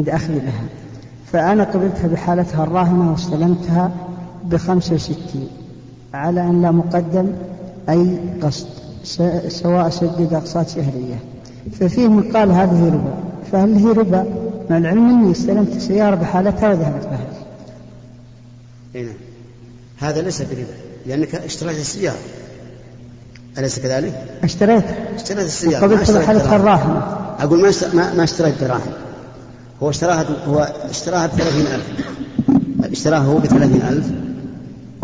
عند أخذ لها. فأنا قبلتها بحالتها الراهنة واستلمتها بخمسة وستين على أن لا مقدم أي قسط سواء سدد أقساط شهرية. ففيه من قال هذه ربا. فهل هي ربا؟ مع العلم أني استلمت سيارة بحالتها وذهبت بها. نعم. هذا ليس بربا لأنك اشتريت السيارة. أليس كذلك؟ اشتريتها اشتريت السيارة قبلت بحالتها الراهنة. أقول ما ما, ما اشتريت دراهم هو اشتراها هو اشتراها ب 30000 اشتراها هو ب 30000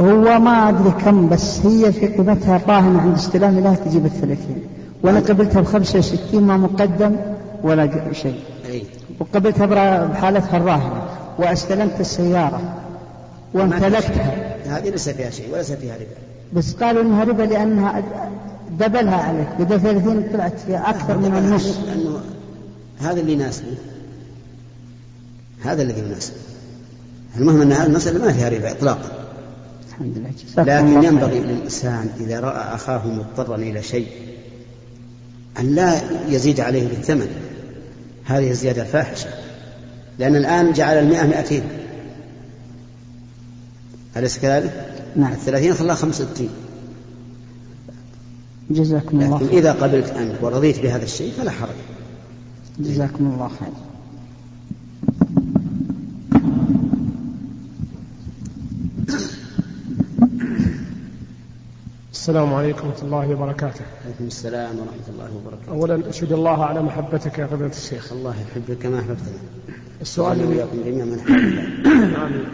هو ما أدري كم بس هي في قيمتها الراهنة عند استلام لها تجيب الثلاثين. وأنا قبلتها بخمسة وستين ما مقدم ولا شيء. أي. وقبلتها بحالتها الراهنة. واستلمت السيارة. وامتلكتها هذه ليس فيها شيء وليس فيها ربا. بس قالوا إنها ربا لأنها دبلها عليك. بدل 30 طلعت فيها أكثر من النص. لأنه هذا اللي يناسبه هذا الذي يناسبه المهم أن هذه المسألة ما فيها ربا اطلاقا. الحمد لله. لكن ينبغي للإنسان إذا رأى أخاه مضطرا إلى شيء أن لا يزيد عليه بالثمن. هذه الزيادة الفاحشة. لأن الآن جعل المئة مئتين. أليس كذلك؟ نعم. الثلاثين خلاها خمسة وستين. جزاكم الله لكن إذا قبلت أنت ورضيت بهذا الشيء فلا حرج. جزاكم الله خير السلام عليكم ورحمة الله وبركاته. عليكم السلام ورحمة الله وبركاته. أولا أشهد الله على محبتك يا فضيلة الشيخ. الله يحبك كما أحببتنا. السؤال الذي جميعا من آمين.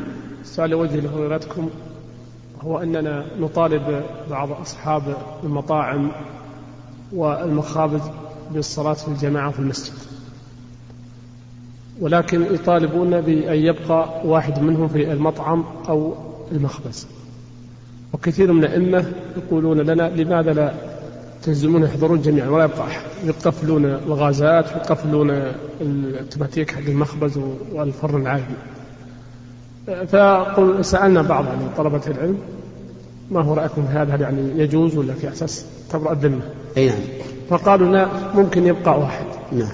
السؤال وجه لفضيلتكم هو أننا نطالب بعض أصحاب المطاعم والمخابز بالصلاة في الجماعة في المسجد. ولكن يطالبون بأن يبقى واحد منهم في المطعم أو المخبز. وكثير من الأئمة يقولون لنا لماذا لا تلزمون يحضرون جميعا ولا يبقى أحد؟ يقفلون الغازات ويقفلون التماتيك حق المخبز والفرن العادي. فقل سألنا بعض يعني طلبة العلم ما هو رأيكم في هذا؟ هل يعني يجوز ولا في أساس تبرأ الذمة؟ أي نعم. فقالوا لا ممكن يبقى واحد. نعم.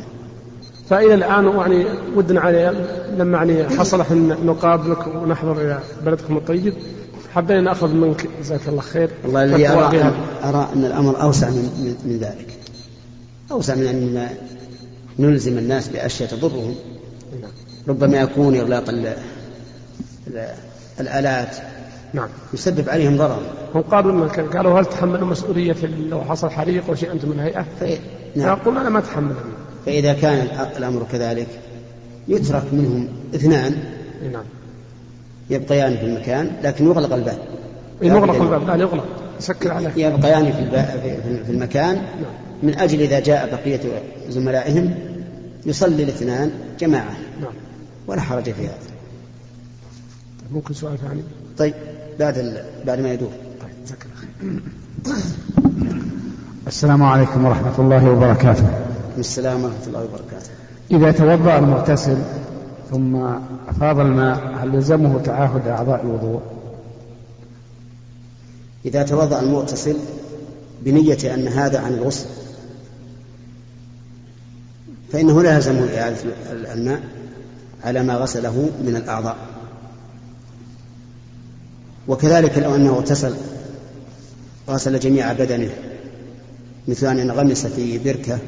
فإلى الآن يعني ودنا علي لما يعني حصل إحنا نقابلك ونحضر إلى بلدكم الطيب حبينا نأخذ منك. جزاك الله خير. والله الذي أرى, أرى أن الأمر أوسع من, من, من ذلك. أوسع من أن نلزم الناس بأشياء تضرهم. ربما يكون إغلاق الآلات. نعم. يسبب عليهم ضررا هم قالوا قالوا هل تحملوا مسؤولية لو حصل حريق أو شيء أنتم من الهيئة؟ نعم. فيقول أنا ما أتحمل فإذا كان الأمر كذلك يترك منهم اثنان. نعم. يبقيان في المكان لكن يغلق الباب. يغلق الباب. لا يغلق. يسكر عليه. يبقيان في, في المكان. نعم. من أجل إذا جاء بقية زملائهم يصلي الاثنان جماعة. نعم. ولا حرج في هذا. ممكن سؤال ثاني؟ طيب بعد ال... بعد ما يدور. طيب جزاك الله السلام عليكم ورحمة الله وبركاته. السلام ورحمة الله وبركاته. إذا توضأ المغتسل ثم أفاض الماء هل يلزمه تعاهد أعضاء الوضوء؟ إذا توضأ المغتسل بنية أن هذا عن الغسل فإنه لا يلزمه إعادة الماء على ما غسله من الأعضاء وكذلك لو أنه اغتسل غسل جميع بدنه مثل أن ينغمس في بركة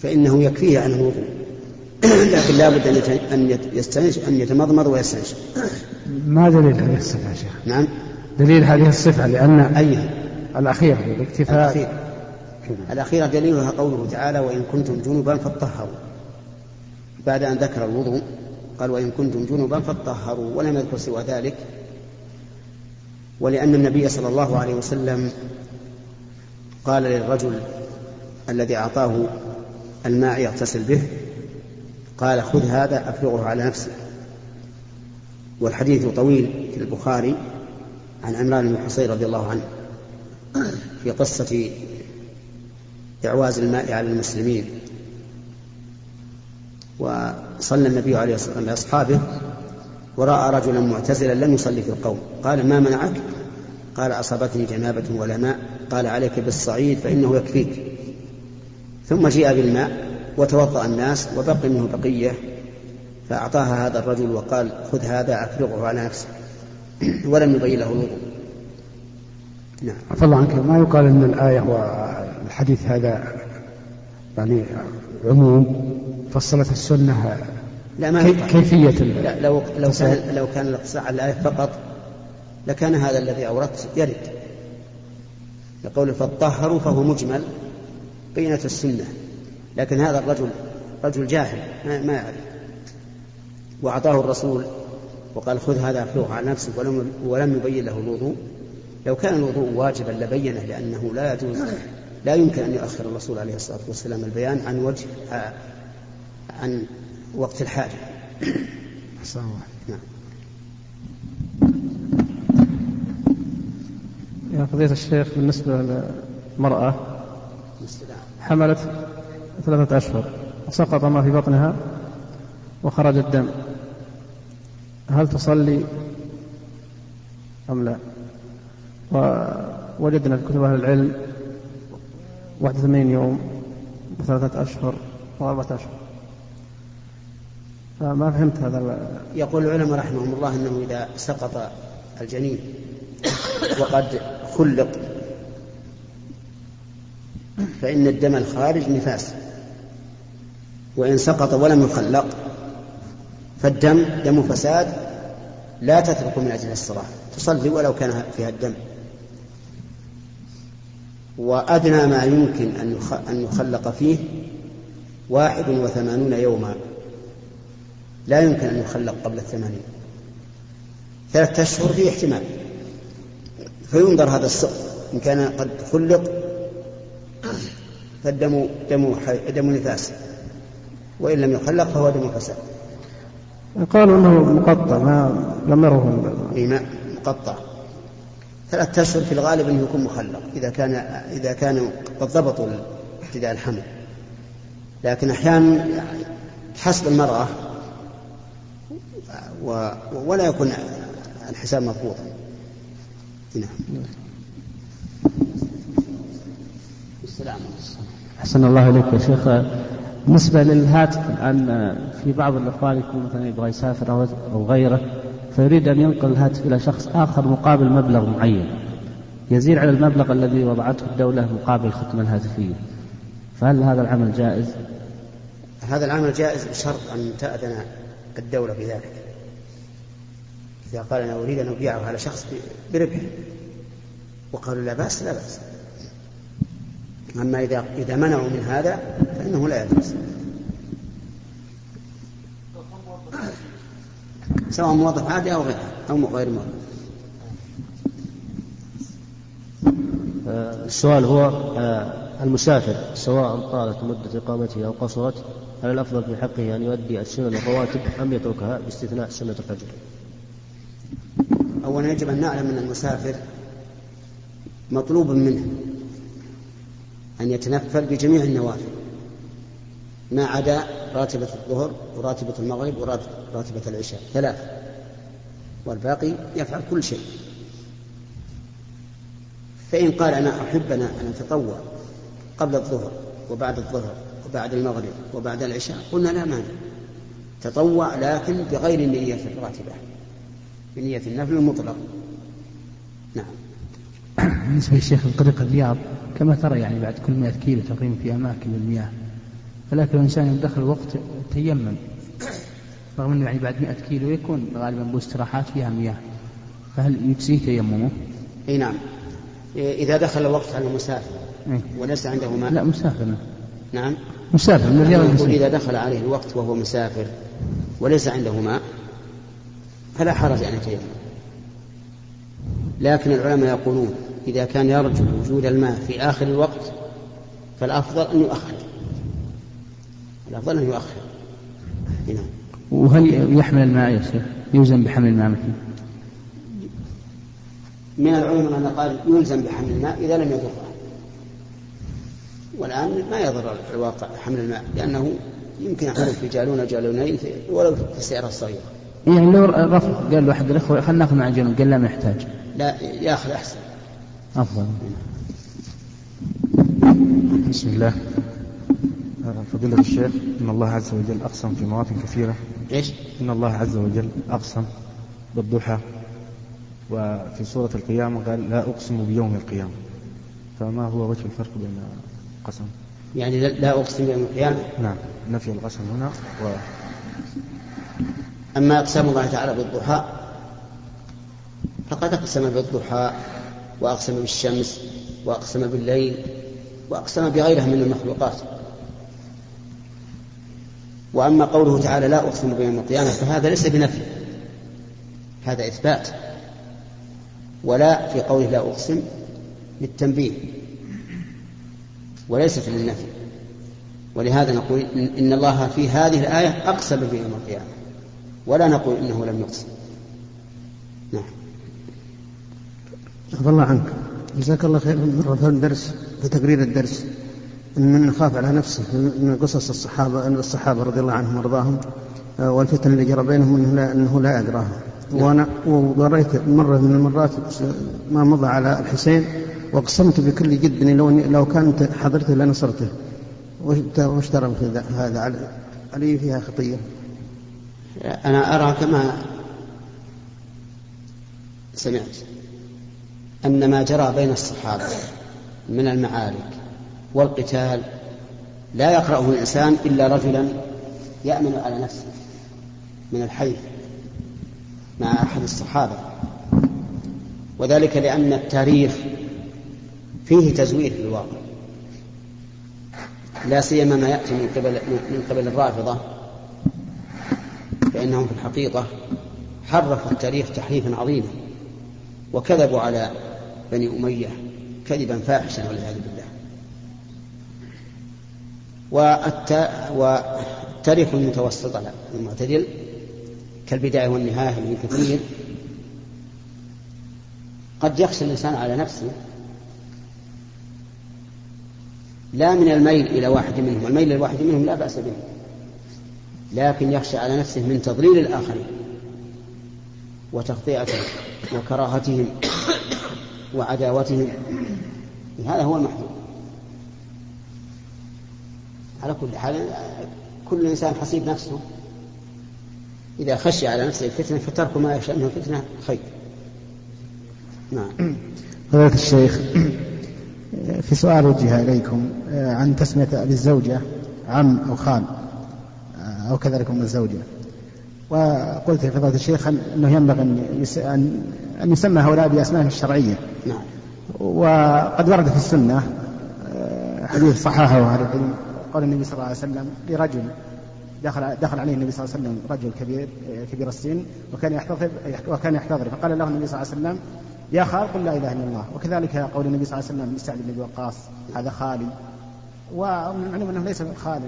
فإنه يكفيه عن الوضوء لكن لا بد أن يستنش أن يتمضمض ويستنشق ما دليل هذه الصفة يا شيخ؟ نعم. دليل هذه الصفة لأن أي؟ الأخير الاكتفاء الأخير الأخيرة دليلها قوله تعالى وإن كنتم جنبا فاطهروا. بعد أن ذكر الوضوء قال وإن كنتم جنبا فاطهروا. ولم يذكر سوى ذلك. ولأن النبي صلى الله عليه وسلم قال للرجل الذي أعطاه الماء يغتسل به قال خذ هذا أفرغه على نفسك. والحديث طويل في البخاري عن عمران بن حصين رضي الله عنه في قصة إعواز الماء على المسلمين. وصلى النبي عليه الصلاة والسلام بأصحابه ورأى رجلا معتزلا لم يصلي في القوم. قال ما منعك؟ قال أصابتني جنابة ولا ماء. قال عليك بالصعيد فإنه يكفيك. ثم جيء بالماء. وتوضأ الناس وبقي منه بقية فأعطاها هذا الرجل وقال خذ هذا أفرغه على نفسك. ولم يبين له الوضوء. نعم. عفى الله عنك. ما يقال أن الآية والحديث هذا يعني عموم فصلت السنة لا ما كي كيفية لا لو لو كان لو كان الاقتصار على الآية فقط لكان هذا الذي أوردت يرد. لقول فالطهر فهو مجمل بينة السنة. لكن هذا الرجل رجل جاهل ما يعرف. وأعطاه الرسول وقال خذ هذا افرغه على نفسك ولم, ولم يبين له الوضوء. لو كان الوضوء واجبا لبينه لأنه لا يجوز لا يمكن أن يؤخر الرسول عليه الصلاة والسلام البيان عن وجه عن وقت الحاجة. نعم. يا فضيلة الشيخ بالنسبة للمرأة حملت ثلاثة أشهر وسقط ما في بطنها وخرج الدم. هل تصلي أم لا؟ ووجدنا في كتب أهل العلم 81 يوم وثلاثة أشهر وأربعة أشهر. فما فهمت هذا يقول العلماء رحمهم الله أنه إذا سقط الجنين وقد خلق فإن الدم الخارج نفاس. وإن سقط ولم يخلق فالدم دم فساد لا تترك من أجل الصلاة تصلي ولو كان فيها الدم. وأدنى ما يمكن أن يخلق فيه واحد وثمانون يوما لا يمكن أن يخلق قبل الثمانين. ثلاثة أشهر فيه احتمال. فينظر هذا السقط إن كان قد خلق فالدم دم دم نفاس. وإن لم يخلق فهو دم فساد قالوا إنه مقطع ما لم يره إي ما مقطع. ثلاثة أشهر في الغالب أنه يكون مخلق إذا كان إذا كانوا قد ضبطوا ابتداء الحمل. لكن أحيانا حسب المرأة و ولا يكون الحساب مضبوطا. نعم. السلام أحسن الله إليك يا شيخ. بالنسبة للهاتف الآن في بعض الإخوان يكون مثلا يبغى يسافر أو غيره فيريد أن ينقل الهاتف إلى شخص آخر مقابل مبلغ معين. يزيد على المبلغ الذي وضعته الدولة مقابل الخدمة الهاتفية. فهل هذا العمل جائز؟ هذا العمل جائز بشرط أن تأذن الدولة بذلك إذا قال أنا أريد أن أبيعه على شخص بربح. وقالوا لا بأس لا بأس. أما إذا إذا منعوا من هذا فإنه لا يجوز. سواء موظف عادي أو غير أو غير موظف. آه، السؤال هو آه، المسافر سواء طالت مدة إقامته أو قصرت هل الأفضل في حقه أن يؤدي السنن الرواتب أم يتركها باستثناء سنة الفجر؟ أولا يجب أن نعلم أن المسافر مطلوب منه. أن يتنفل بجميع النوافل ما عدا راتبة الظهر وراتبة المغرب وراتبة العشاء. ثلاث والباقي يفعل كل شيء. فإن قال أنا أحب أن أتطوع قبل الظهر وبعد الظهر وبعد المغرب وبعد العشاء قلنا لا مانع. تطوع لكن بغير النية الراتبة. بنية النفل المطلق. نعم. بالنسبة للشيخ طريق الرياض كما ترى يعني بعد كل 100 كيلو تقريبا في أماكن للمياه فلكن الإنسان دخل الوقت تيمم رغم أنه يعني بعد 100 كيلو يكون غالبا باستراحات فيها مياه. فهل يجزيه تيممه؟ إي نعم. إذا دخل الوقت على مسافر إيه؟ وليس عنده ماء. لا مسافر. نعم. مسافر من الرياض إذا دخل عليه الوقت وهو مسافر وليس عنده ماء فلا حرج أن يتيمم. لكن العلماء يقولون إذا كان يرجو وجود الماء في آخر الوقت فالأفضل أن يؤخر. الأفضل أن يؤخر. هنا. وهل يحمل الماء يا شيخ؟ يوزن بحمل الماء مثلا؟ من العلماء من قال يلزم بحمل الماء إذا لم يضره والآن ما يضر الواقع حمل الماء لأنه يمكن يحمل في جالون جالونين ولو في السيارة الصغيرة يعني لو رفض قال له أحد الأخوة خلنا ناخذ مع جنون قال لا ما يحتاج. لا ياخذ أحسن. أفضل بسم الله. فضيلة الشيخ إن الله عز وجل أقسم في مواطن كثيرة. إيش؟ إن الله عز وجل أقسم بالضحى. وفي سورة القيامة قال لا أقسم بيوم القيامة. فما هو وجه الفرق بين القسم يعني لا أقسم بيوم القيامة؟ نعم نفي القسم هنا و... أما أقسام الله تعالى بالضحى فقد أقسم بالضحى. وأقسم بالشمس وأقسم بالليل وأقسم بغيرها من المخلوقات. وأما قوله تعالى لا أقسم بيوم القيامة فهذا ليس بنفي هذا إثبات. ولا في قوله لا أقسم للتنبيه وليست للنفي ولهذا نقول إن الله في هذه الآية أقسم بيوم القيامة ولا نقول إنه لم يقسم. عفى الله عنك. جزاك الله خير مرة في الدرس في تقرير الدرس من يخاف على نفسه من قصص الصحابة الصحابة رضي الله عنهم وأرضاهم آه، والفتن اللي جرى بينهم إنه لا, إنه لا يقراها وأنا وقريت مرة من المرات ما مضى على الحسين وأقسمت بكل جد إني لو لو كانت حضرته لنصرته. وش ترى هذا علي فيها خطية. أنا أرى كما سمعت. أن ما جرى بين الصحابة من المعارك والقتال لا يقرأه الإنسان إلا رجلا يأمن على نفسه من الحي مع أحد الصحابة. وذلك لأن التاريخ فيه تزوير في الواقع لا سيما ما يأتي من قبل من قبل الرافضة فإنهم في الحقيقة حرفوا التاريخ تحريفا عظيما وكذبوا على بني أمية كذبا فاحشا والعياذ بالله. والتاريخ المتوسط المعتدل كالبداية والنهاية من كثير. قد يخشى الإنسان على نفسه لا من الميل إلى واحد منهم الميل إلى واحد منهم لا بأس به لكن يخشى على نفسه من تضليل الآخرين وتخطئتهم وكراهتهم وعداوتهم. هذا هو المحذور. على كل حال كل إنسان حسيب نفسه. إذا خشي على نفسه الفتنة فترك ما يخشى منه الفتنة خير. نعم. فضيلة الشيخ في سؤال وجه إليكم عن تسمية للزوجة عم أو خال أو كذلك من الزوجة. وقلت لفضيلة الشيخ أنه ينبغي أن أن يسمى هؤلاء بأسمائهم الشرعية. نعم. وقد ورد في السنة حديث صححه أهل العلم قول النبي صلى الله عليه وسلم لرجل دخل دخل عليه النبي صلى الله عليه وسلم رجل كبير كبير السن وكان يحتضر وكان يحتضر. فقال له النبي صلى الله عليه وسلم يا خال قل لا إله إلا الله. وكذلك قول النبي صلى الله عليه وسلم لسعد بن وقاص هذا خالي. ومن المعلوم أنه ليس خال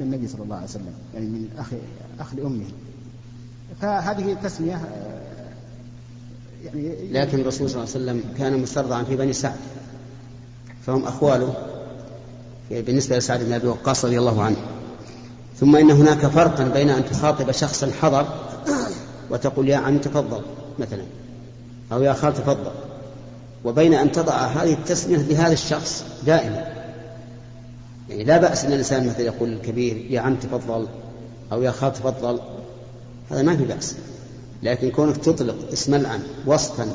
للنبي صلى الله عليه وسلم يعني من اخ أخ لأمه. فهذه التسمية يعني لكن الرسول صلى الله عليه وسلم كان مسترضعا في بني سعد فهم أخواله بالنسبة لسعد بن أبي وقاص رضي الله عنه. ثم إن هناك فرقا بين أن تخاطب شخصا حضر وتقول يا عم تفضل مثلا أو يا خال تفضل. وبين أن تضع هذه التسمية لهذا الشخص دائما. يعني لا بأس أن الإنسان مثلا يقول للكبير يا عم تفضل أو يا خال تفضل. هذا ما في بأس. لكن كونك تطلق اسم العم وصفا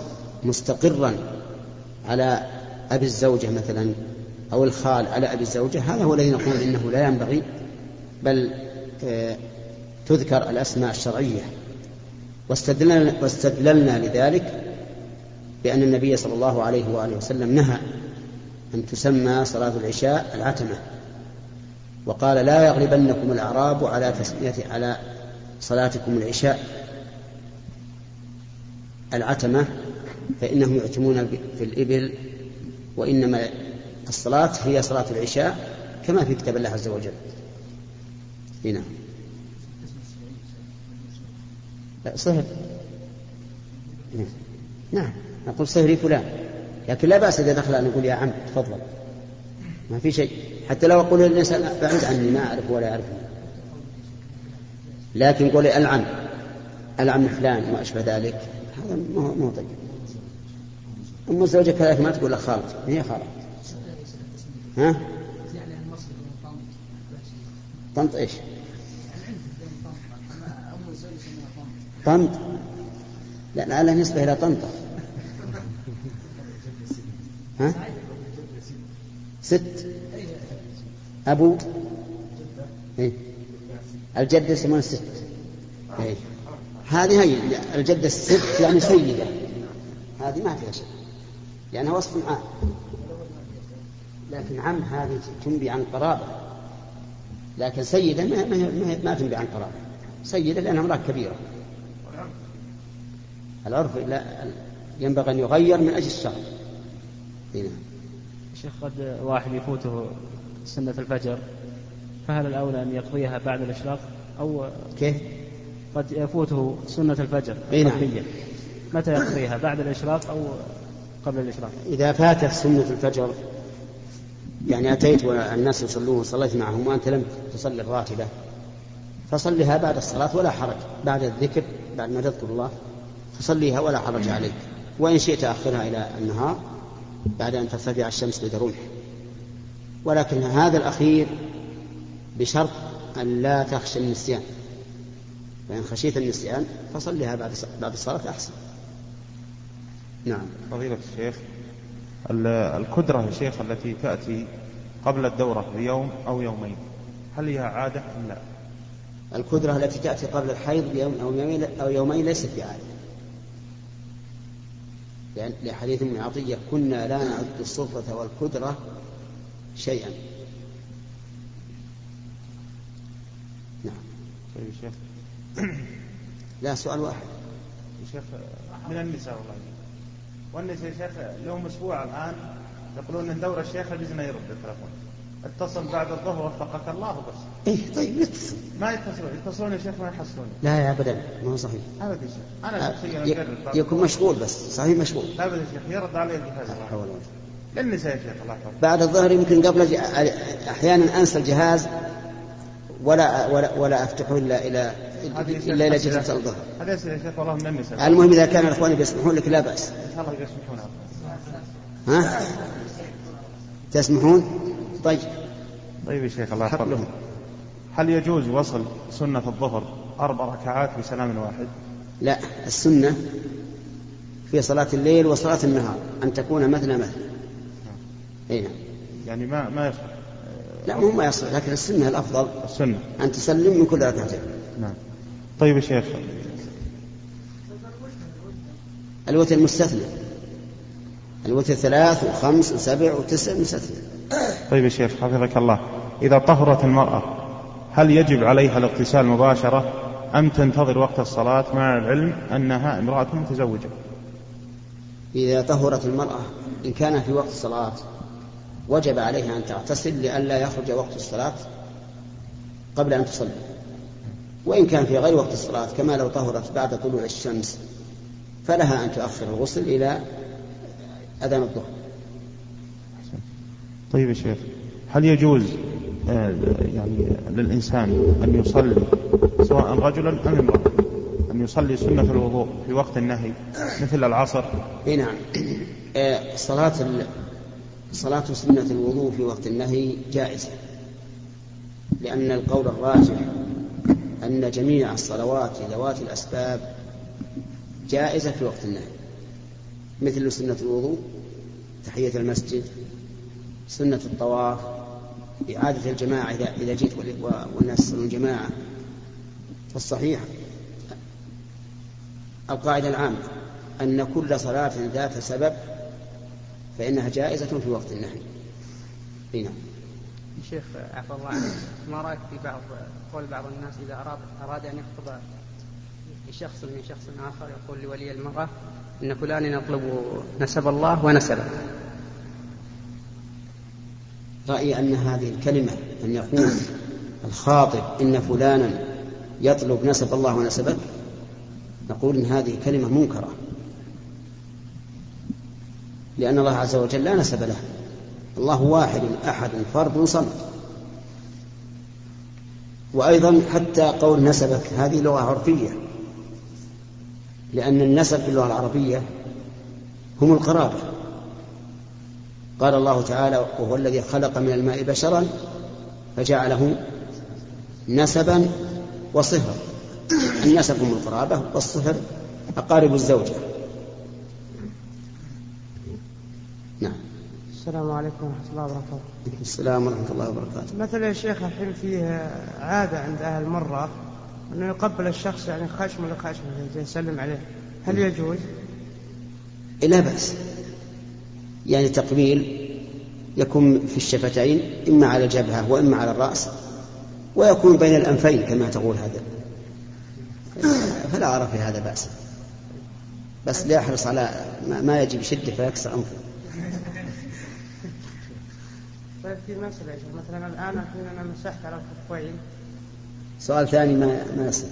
مستقرا على أبي الزوجة مثلا أو الخال على أبي الزوجة هذا هو الذي نقول إنه لا ينبغي بل آه، تذكر الأسماء الشرعية. واستدللنا, واستدللنا لذلك بأن النبي صلى الله عليه وآله وسلم نهى أن تسمى صلاة العشاء العتمة. وقال لا يغلبنكم الأعراب على تسمية على صلاتكم العشاء العتمة فإنهم يعتمون في الإبل وإنما الصلاة هي صلاة العشاء كما في كتاب الله عز وجل. هنا. صهر نعم نقول صهري فلان. لكن لا بأس إذا دخل أن نقول يا عم تفضل. ما في شيء. حتى لو أقول للإنسان بعد عني ما أعرف ولا يعرفني لكن قولي العم. العم فلان وما أشبه ذلك. هذا مو طيب. أم الزوجة كذلك ما تقول لك خالد هي خالد ها؟ طنط إيش؟ طنط. لا لعلها نسبة إلى طنطا ها؟ ست. أبو. إيه؟ الجدة يسمونها ست إيه؟ هذه هي الجدة الست يعني سيدة. هذه ما فيها شيء لأنها وصف عام. لكن عم هذه تنبي عن قرابة. لكن سيدة ما, ما, ما تنبي عن قرابة. سيدة لأنها امرأة كبيرة. العرف لا ينبغي أن يغير من أجل الشرع هنا شيخ قد واحد يفوته سنة الفجر. فهل الأولى أن يقضيها بعد الإشراق؟ أو كيف؟ قد يفوته سنة الفجر نعم. متى يقضيها؟ بعد الإشراق أو قبل الإشراق؟ إذا فاتت سنة الفجر يعني أتيت والناس يصلون وصليت معهم وأنت لم تصلي الراتبة فصلها بعد الصلاة ولا حرج. بعد الذكر بعد ما تذكر الله فصليها ولا حرج عليك. وإن شئت أخرها إلى النهار بعد أن ترتفع الشمس لدرجه ولكن هذا الأخير بشرط أن لا تخشى النسيان. فإن خشيت النسيان فصلها بعد بعد الصلاة أحسن. نعم. فضيلة الشيخ الكدرة يا شيخ التي تأتي قبل الدورة بيوم أو يومين هل هي عادة أم لا؟ الكدرة التي تأتي قبل الحيض بيوم أو يومين أو يومين ليست بعادة. لأن لحديث ابن عطية كنا لا نعد الصفرة والكدرة شيئا نعم طيب يا شيخ. لا سؤال واحد. يا شيخ من النساء والله؟ والنساء يا شيخ لهم أسبوع الآن يقولون إن دور الشيخ بزنا يرد التلفون اتصل بعد الظهر وفقك الله بس. إيه طيب يتصل. ما يتصلون؟ يتصلون يا شيخ ما يحصلون. لا يا ابدا ما هو صحيح. ابدا يا شيخ. أنا شخصيا يكون مشغول بس صحيح مشغول. ابدا يا شيخ يرد علي الجهاز. للنساء يا شيخ الله يحفظك. بعد الظهر يمكن قبل أحيانا أنسى الجهاز. ولا ولا ولا افتحه إلا إلى إلا إلى جلسه الظهر. هذا يا شيخ والله النساء. المهم إذا كان الاخوان يسمحون لك لا بأس. إن شاء الله يسمحون. ها؟ تسمحون؟ طيب. طيب يا شيخ الله يحفظك. هل يجوز وصل سنة الظهر أربع ركعات بسلام واحد؟ لا السنة في صلاة الليل وصلاة النهار أن تكون مثل مثل. أي نعم. يعني ما ما يصح لا مو ما يصح لكن السنة الأفضل. السنة. أن تسلم من كل ركعتين نعم. طيب يا شيخ. الوتر مستثنى الوتر ثلاث وخمس وسبع وتسع مستثنى. طيب يا شيخ حفظك الله. إذا طهرت المرأة هل يجب عليها الاغتسال مباشرة؟ أم تنتظر وقت الصلاة مع العلم أنها امرأة متزوجة؟ إذا طهرت المرأة إن كان في وقت الصلاة وجب عليها أن تغتسل لئلا يخرج وقت الصلاة قبل أن تصلي. وإن كان في غير وقت الصلاة كما لو طهرت بعد طلوع الشمس فلها أن تؤخر الغسل إلى أذان الظهر. طيب يا شيخ هل يجوز آه، يعني للإنسان أن يصلي سواء رجلا أم امرأة أن يصلي سنة الوضوء في وقت النهي مثل العصر؟ اي نعم. آه، صلاة صلاة سنة الوضوء في وقت النهي جائزة لأن القول الراجح أن جميع الصلوات ذوات الأسباب جائزة في وقت النهي مثل سنة الوضوء تحية المسجد سنة الطواف إعادة الجماعة إذا جئت والناس يصلون جماعة فالصحيح القاعدة العامة أن كل صلاة ذات سبب فإنها جائزة في وقت النهي. نعم. شيخ عفى الله عنك. ما رأيك في بعض قول بعض الناس إذا اراد أراد أن يخطب لشخص من شخص آخر يقول لولي المرأة إن فلان يطلب نسب الله ونسبه. رايي أن هذه الكلمة أن يقول الخاطب إن فلانا يطلب نسب الله ونسبه نقول إن هذه كلمة منكرة. لأن الله عز وجل لا نسب له. الله واحد أحد فرد صمد. وأيضا حتى قول نسبك هذه لغة عرفية. لأن النسب في اللغة العربية هم القرابة قال الله تعالى وهو الذي خلق من الماء بشرا فجعله نسبا وصهرا. النسب هم القرابة والصهر أقارب الزوجة نعم السلام عليكم ورحمة الله وبركاته. السلام ورحمة الله وبركاته. مثلا يا شيخ الحين فيه عادة عند أهل مرة أنه يقبل الشخص يعني خشم لخشم يسلم عليه، هل يجوز؟ لا بأس. يعني تقبيل يكون في الشفتين إما على الجبهة وإما على الرأس ويكون بين الأنفين كما تقول هذا فلا أرى في هذا بأس بس ليحرص على ما يجي بشدة فيكسر أنفه طيب في مسألة مثلا الآن الحين أنا مسحت على الخفين سؤال ثاني ما ما يصير.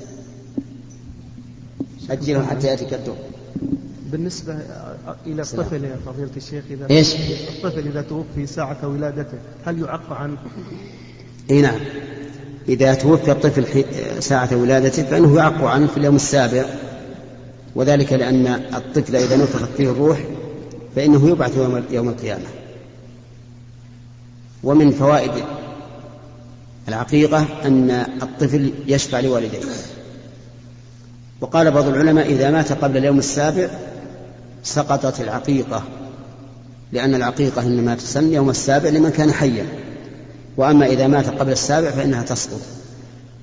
أجله حتى يأتيك الدور بالنسبة إلى الطفل يا فضيلة الشيخ إذا إيش؟ الطفل إذا توفي ساعة ولادته هل يعق عنه؟ إي نعم. إذا توفي الطفل ساعة ولادته فإنه يعق عنه في اليوم السابع. وذلك لأن الطفل إذا نفخت فيه الروح فإنه يبعث يوم, يوم القيامة. ومن فوائد العقيقة أن الطفل يشفع لوالديه. وقال بعض العلماء إذا مات قبل اليوم السابع سقطت العقيقة لأن العقيقة إنما تسن يوم السابع لمن كان حيا. وأما إذا مات قبل السابع فإنها تسقط.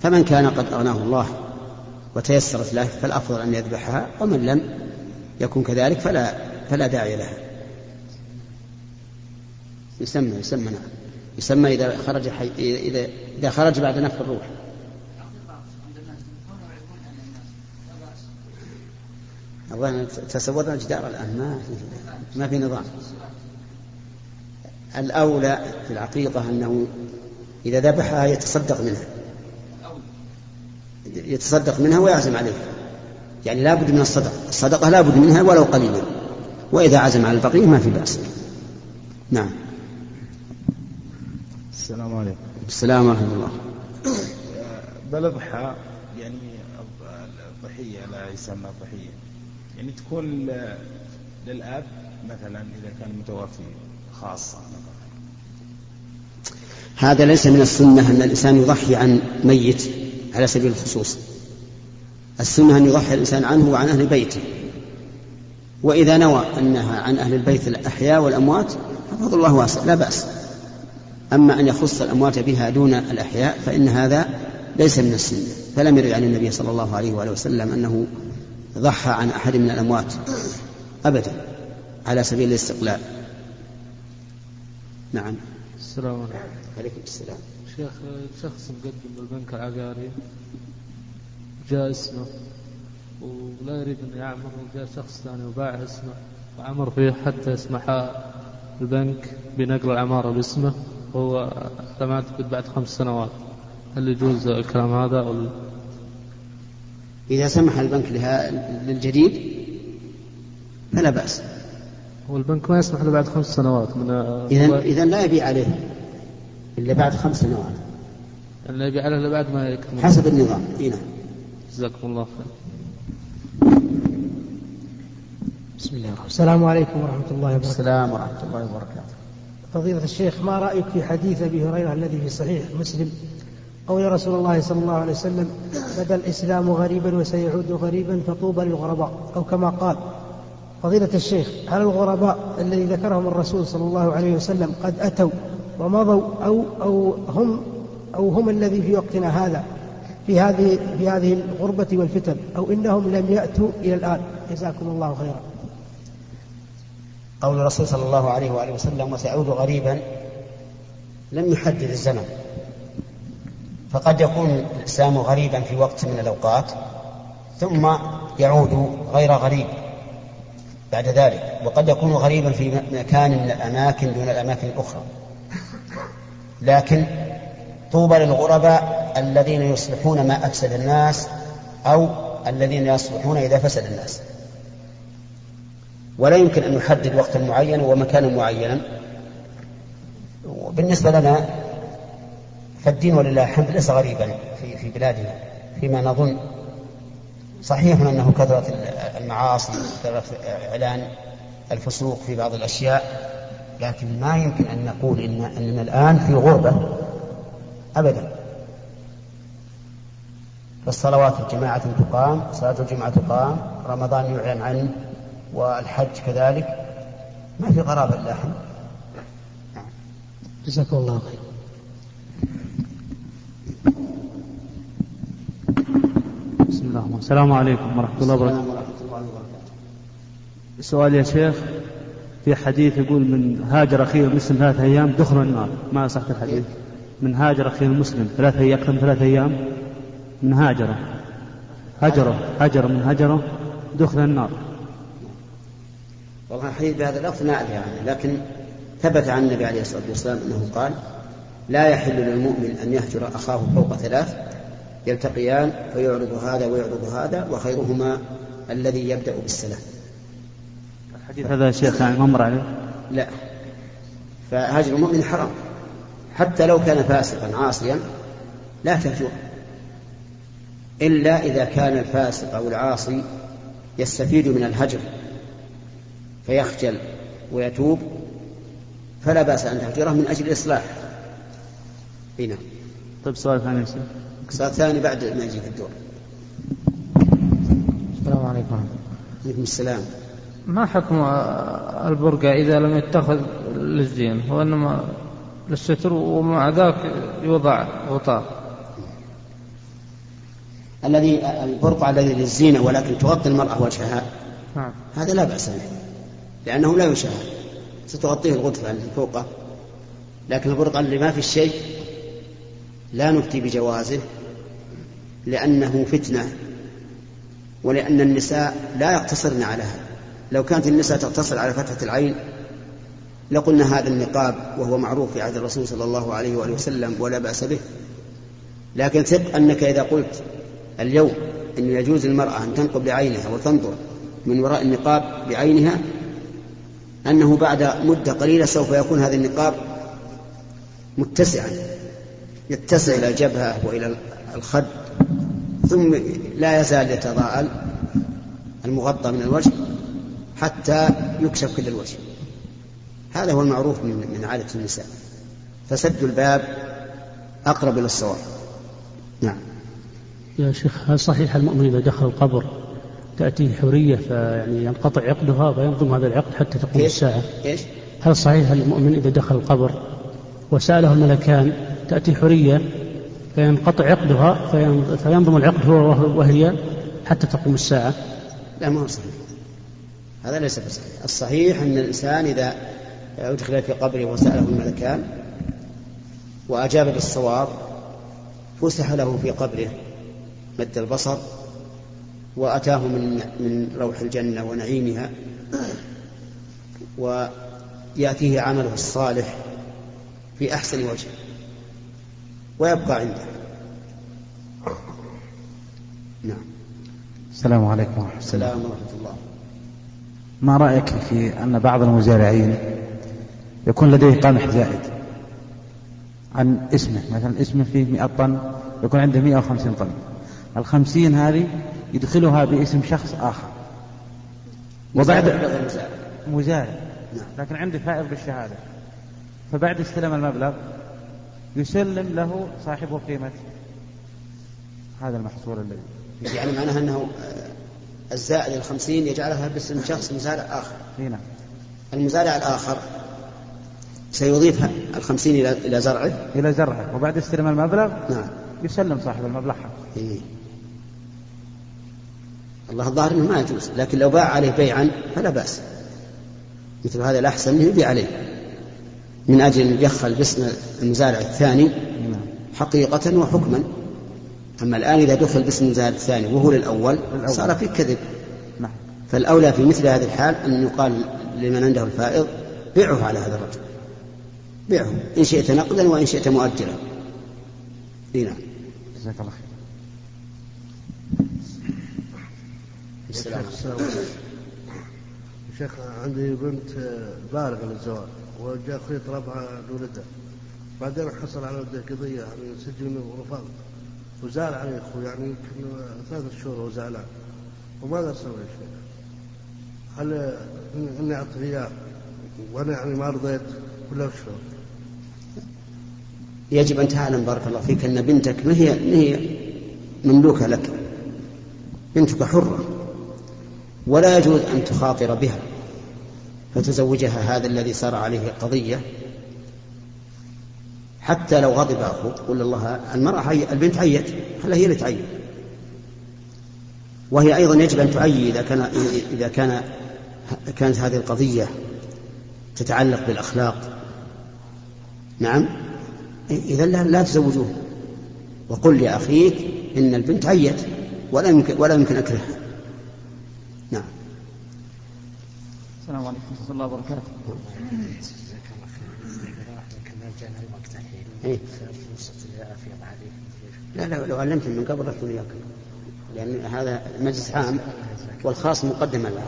فمن كان قد أغناه الله وتيسرت له فالأفضل أن يذبحها ومن لم يكن كذلك فلا فلا داعي لها. يسمى يسمى نعم. يسمى إذا خرج حي... إذا إذا خرج بعد نفخ الروح. الظاهر تسودنا الجدار الآن ما ما في نظام. الأولى في العقيقة أنه إذا ذبحها يتصدق منها. يتصدق منها ويعزم عليها. يعني لا بد من الصدقة الصدقة لا بد منها ولو قليلا. وإذا عزم على البقية ما في بأس. نعم. السلام عليكم. السلام ورحمة الله. بلضحى يعني الضحية لا يسمى ضحية يعني تكون للأب مثلا إذا كان متوفي خاصة هذا ليس من السنة أن الإنسان يضحي عن ميت على سبيل الخصوص. السنة أن يضحي الإنسان عنه وعن أهل بيته. وإذا نوى أنها عن أهل البيت الأحياء والأموات ففضل الله واسع لا بأس. أما أن يخص الأموات بها دون الأحياء فإن هذا ليس من السنة. فلم يرد عن النبي صلى الله عليه وآله وسلم أنه ضحى عن أحد من الأموات أبدا على سبيل الاستقلال. نعم. السلام عليكم. عليكم السلام. شيخ شخص مقدم بالبنك العقاري جاء اسمه ولا يريد أن يعمر وجاء شخص ثاني وباع اسمه وعمر فيه حتى يسمح البنك بنقل العمارة باسمه. وهو على ما أعتقد بعد خمس سنوات. هل يجوز الكلام هذا أو إذا سمح البنك لها للجديد فلا بأس. هو البنك ما يسمح له بعد خمس سنوات من إذا إذا لا يبيع عليه إلا بعد خمس سنوات. يعني لا يبيع عليه إلا بعد ما يكتمل حسب النظام. إي نعم. جزاكم الله خير. بسم الله الرحمن السلام عليكم ورحمة الله وبركاته. السلام ورحمة الله وبركاته. فضيلة الشيخ ما رأيك في حديث أبي هريرة الذي في صحيح مسلم؟ قول رسول الله صلى الله عليه وسلم بدأ الإسلام غريبا وسيعود غريبا فطوبى للغرباء. أو كما قال فضيلة الشيخ هل الغرباء الذي ذكرهم الرسول صلى الله عليه وسلم قد أتوا ومضوا أو أو هم أو هم الذي في وقتنا هذا في هذه في هذه الغربة والفتن أو إنهم لم يأتوا إلى الآن؟ جزاكم الله خيرا. قول الرسول صلى الله عليه وآله وسلم وسيعود غريبا لم يحدد الزمن. فقد يكون الإسلام غريبا في وقت من الأوقات ثم يعود غير غريب بعد ذلك وقد يكون غريبا في مكان من الأماكن دون الأماكن الأخرى. لكن طوبى للغرباء الذين يصلحون ما أفسد الناس أو الذين يصلحون إذا فسد الناس. ولا يمكن أن نحدد وقتا معينا ومكانا معينا. وبالنسبة لنا فالدين ولله الحمد ليس غريبا في في بلادنا فيما نظن. صحيح أنه كثرت المعاصي كثرت إعلان الفسوق في بعض الأشياء لكن ما يمكن أن نقول إن اننا الآن في غربة ابدا. فالصلوات الجماعة تقام صلاة الجمعة تقام رمضان يعلن عنه والحج كذلك ما في غرابة اللاحم جزاكم الله خير. بسم الله الرحمن السلام عليكم ورحمة الله وبركاته. سؤال يا شيخ في حديث يقول من هاجر أخيه المسلم ثلاثة أيام دخل النار. ما صح الحديث؟ من هاجر أخيه المسلم ثلاثة أيام أكثر من ثلاثة أيام من هاجره. هجره هجر من هجره دخل النار. والله الحديث بهذا اللفظ نعرف يعني لكن ثبت عن النبي عليه الصلاة والسلام أنه قال لا يحل للمؤمن أن يهجر أخاه فوق ثلاث يلتقيان فيعرض هذا ويعرض هذا وخيرهما الذي يبدأ بالسلام. الحديث هذا شيخ يعني ما مر عليه؟ لا. فهجر المؤمن حرام. حتى لو كان فاسقا عاصيا لا تهجره إلا إذا كان الفاسق أو العاصي يستفيد من الهجر. فيخجل ويتوب فلا بأس أن تهجره من أجل الإصلاح. هنا طيب سؤال ثاني يا سؤال ثاني بعد ما يجي في الدور. السلام عليكم. عليكم السلام. ما حكم البرقع إذا لم يتخذ للزين؟ هو إنما للستر ومع ذاك يوضع غطاء. الذي البرقع الذي للزينة ولكن تغطي المرأة وجهها نعم. هذا لا بأس به. لأنه لا يشاهد ستغطيه الغرفة التي فوقه. لكن البرقع اللي ما في الشيء لا نفتي بجوازه لأنه فتنة ولأن النساء لا يقتصرن على هذا لو كانت النساء تقتصر على فتحة العين لقلنا هذا النقاب وهو معروف في عهد الرسول صلى الله عليه وآله وسلم ولا بأس به. لكن ثق أنك إذا قلت اليوم أنه يجوز للمرأة أن تنقب بعينها وتنظر من وراء النقاب بعينها أنه بعد مدة قليلة سوف يكون هذا النقاب متسعا يتسع إلى الجبهة وإلى الخد ثم لا يزال يتضاءل المغطى من الوجه حتى يكشف كل الوجه. هذا هو المعروف من من عادة النساء. فسد الباب أقرب إلى الصواب. نعم. يا شيخ هل صحيح المؤمن إذا دخل القبر تأتيه حرية فيعني ينقطع عقدها فينظم هذا العقد حتى تقوم إيش؟ الساعة إيش؟ هل صحيح المؤمن إذا دخل القبر وسأله الملكان تأتي حرية فينقطع عقدها فين- فينظم العقد هو وهي حتى تقوم الساعة لا ما هو صحيح هذا ليس بصحيح الصحيح أن الإنسان إذا أدخل في قبره وسأله الملكان وأجاب بالصواب فسح له في قبره مد البصر وأتاه من من روح الجنة ونعيمها ويأتيه عمله الصالح في أحسن وجه ويبقى عنده. نعم. السلام عليكم ورحمة الله. السلام ورحمة الله. ما رأيك في أن بعض المزارعين يكون لديه قمح زائد عن اسمه؟ مثلا اسمه فيه 100 طن يكون عنده 150 طن. الخمسين هذه يدخلها باسم شخص آخر. وبعد مزارع. نعم. لكن عنده فائض بالشهادة. فبعد استلم المبلغ يسلم له صاحبه قيمة هذا المحصول الذي يعني معناها أنه آه، الزائد الخمسين يجعلها باسم شخص مزارع آخر. هنا المزارع الآخر سيضيف الخمسين إلى إلى زرعه؟ إلى زرعه. وبعد استلم المبلغ نعم. يسلم صاحب المبلغ حقه. إيه. الله الظاهر إنه ما يجوز لكن لو باع عليه بيعا فلا بأس. مثل هذا الأحسن انه يبيع عليه. من أجل أن يدخل باسم المزارع الثاني حقيقة وحكما. أما الآن إذا دخل باسم المزارع الثاني وهو للأول صار في كذب. نعم. فالأولى في مثل هذه الحال أن يقال لمن عنده الفائض بيعه على هذا الرجل. بيعه. إن شئت نقدا وإن شئت مؤجلا. إيه نعم. جزاك الله خير السلام. شيخ عندي بنت بالغة للزواج وجاء خيط ربعة لولدها بعدين حصل على ولده قضية يعني سجن ورفض وزال عليه أخوه يعني يمكن ثلاثة شهور وزعلان وماذا أسوي يا شيخ؟ هل إني أعطيه إياه؟ وأنا يعني ما رضيت ولا وشو؟ يجب أن تعلم بارك الله فيك أن بنتك ما هي ما هي مملوكة لك. بنتك حرة. ولا يجوز أن تخاطر بها فتزوجها هذا الذي صار عليه قضية. حتى لو غضب أخوك قل الله المرأة حي... البنت عيت خلها هي اللي تعين وهي أيضا يجب أن تعيي إذا كان إذا كان كانت هذه القضية تتعلق بالأخلاق. نعم. إذا لا, لا تزوجوه. وقل لأخيك إن البنت عيت ولا يمكن ولا يمكن أكرهها نعم السلام عليكم ورحمة الله وبركاته. إيه؟ لا لا لو علمت من قبل رحت وياك. لأن هذا مجلس عام والخاص مقدم الآن.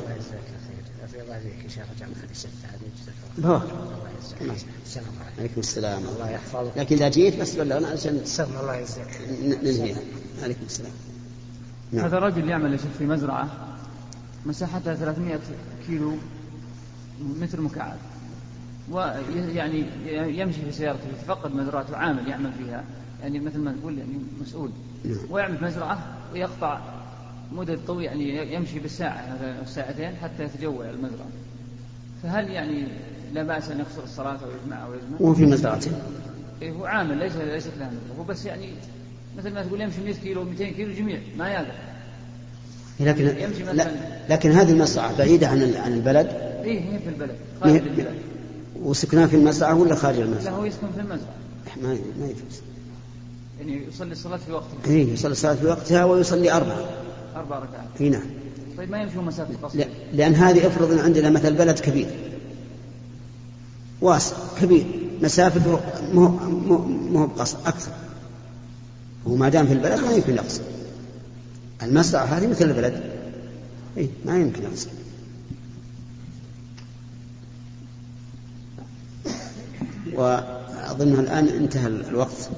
عليكم. السلام. الله يحفظك. لكن إذا جيت بس ولا أنا عشان الله يجزاك ننهيها. عليكم السلام. نعم. هذا رجل يعمل يا شيخ في مزرعة. مساحتها 300 كيلو. متر مكعب. ويعني يمشي في سيارته يتفقد مزرعته عامل يعمل فيها. يعني مثل ما نقول يعني مسؤول. ويعمل في مزرعة ويقطع مدة طويلة يعني يمشي بالساعة مثلا ساعتين حتى يتجول المزرعة. فهل يعني لا بأس أن يقصر الصلاة أو يجمع أو يجمع؟ وهو في مزرعته؟ إيه هو عامل ليس ليست له هو بس يعني مثل ما تقول يمشي 100 كيلو 200 كيلو جميع ما يقدر. لكن لا لكن هذه المزرعة بعيدة عن عن البلد؟ إيه هي في البلد خارج البلد وسكناه في المزرعة ولا خارج المزرعة؟ لا هو يسكن في المزرعة ما ما يجوز. يعني يصلي الصلاة في وقتها إيه يصلي الصلاة في وقتها ويصلي أربع أربع ركعات. إي نعم. طيب ما يمشي مسافة قصيرة لأن هذه أفرض أن عندنا مثل بلد كبير. واسع كبير. مسافته مو مو مو بقصر أكثر وما دام في البلد ما يمكن يقصر المزرعة هذه مثل البلد. إيه ما يمكن يقصر وأظن الآن انتهى الوقت.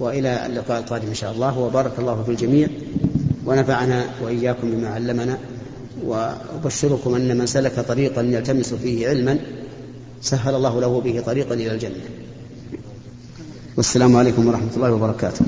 وإلى اللقاء القادم إن شاء الله. وبارك الله في الجميع ونفعنا وإياكم بما علمنا. وأبشركم أن من سلك طريقا يلتمس فيه علما سهل الله له به طريقا إلى الجنة. والسلام عليكم ورحمة الله وبركاته.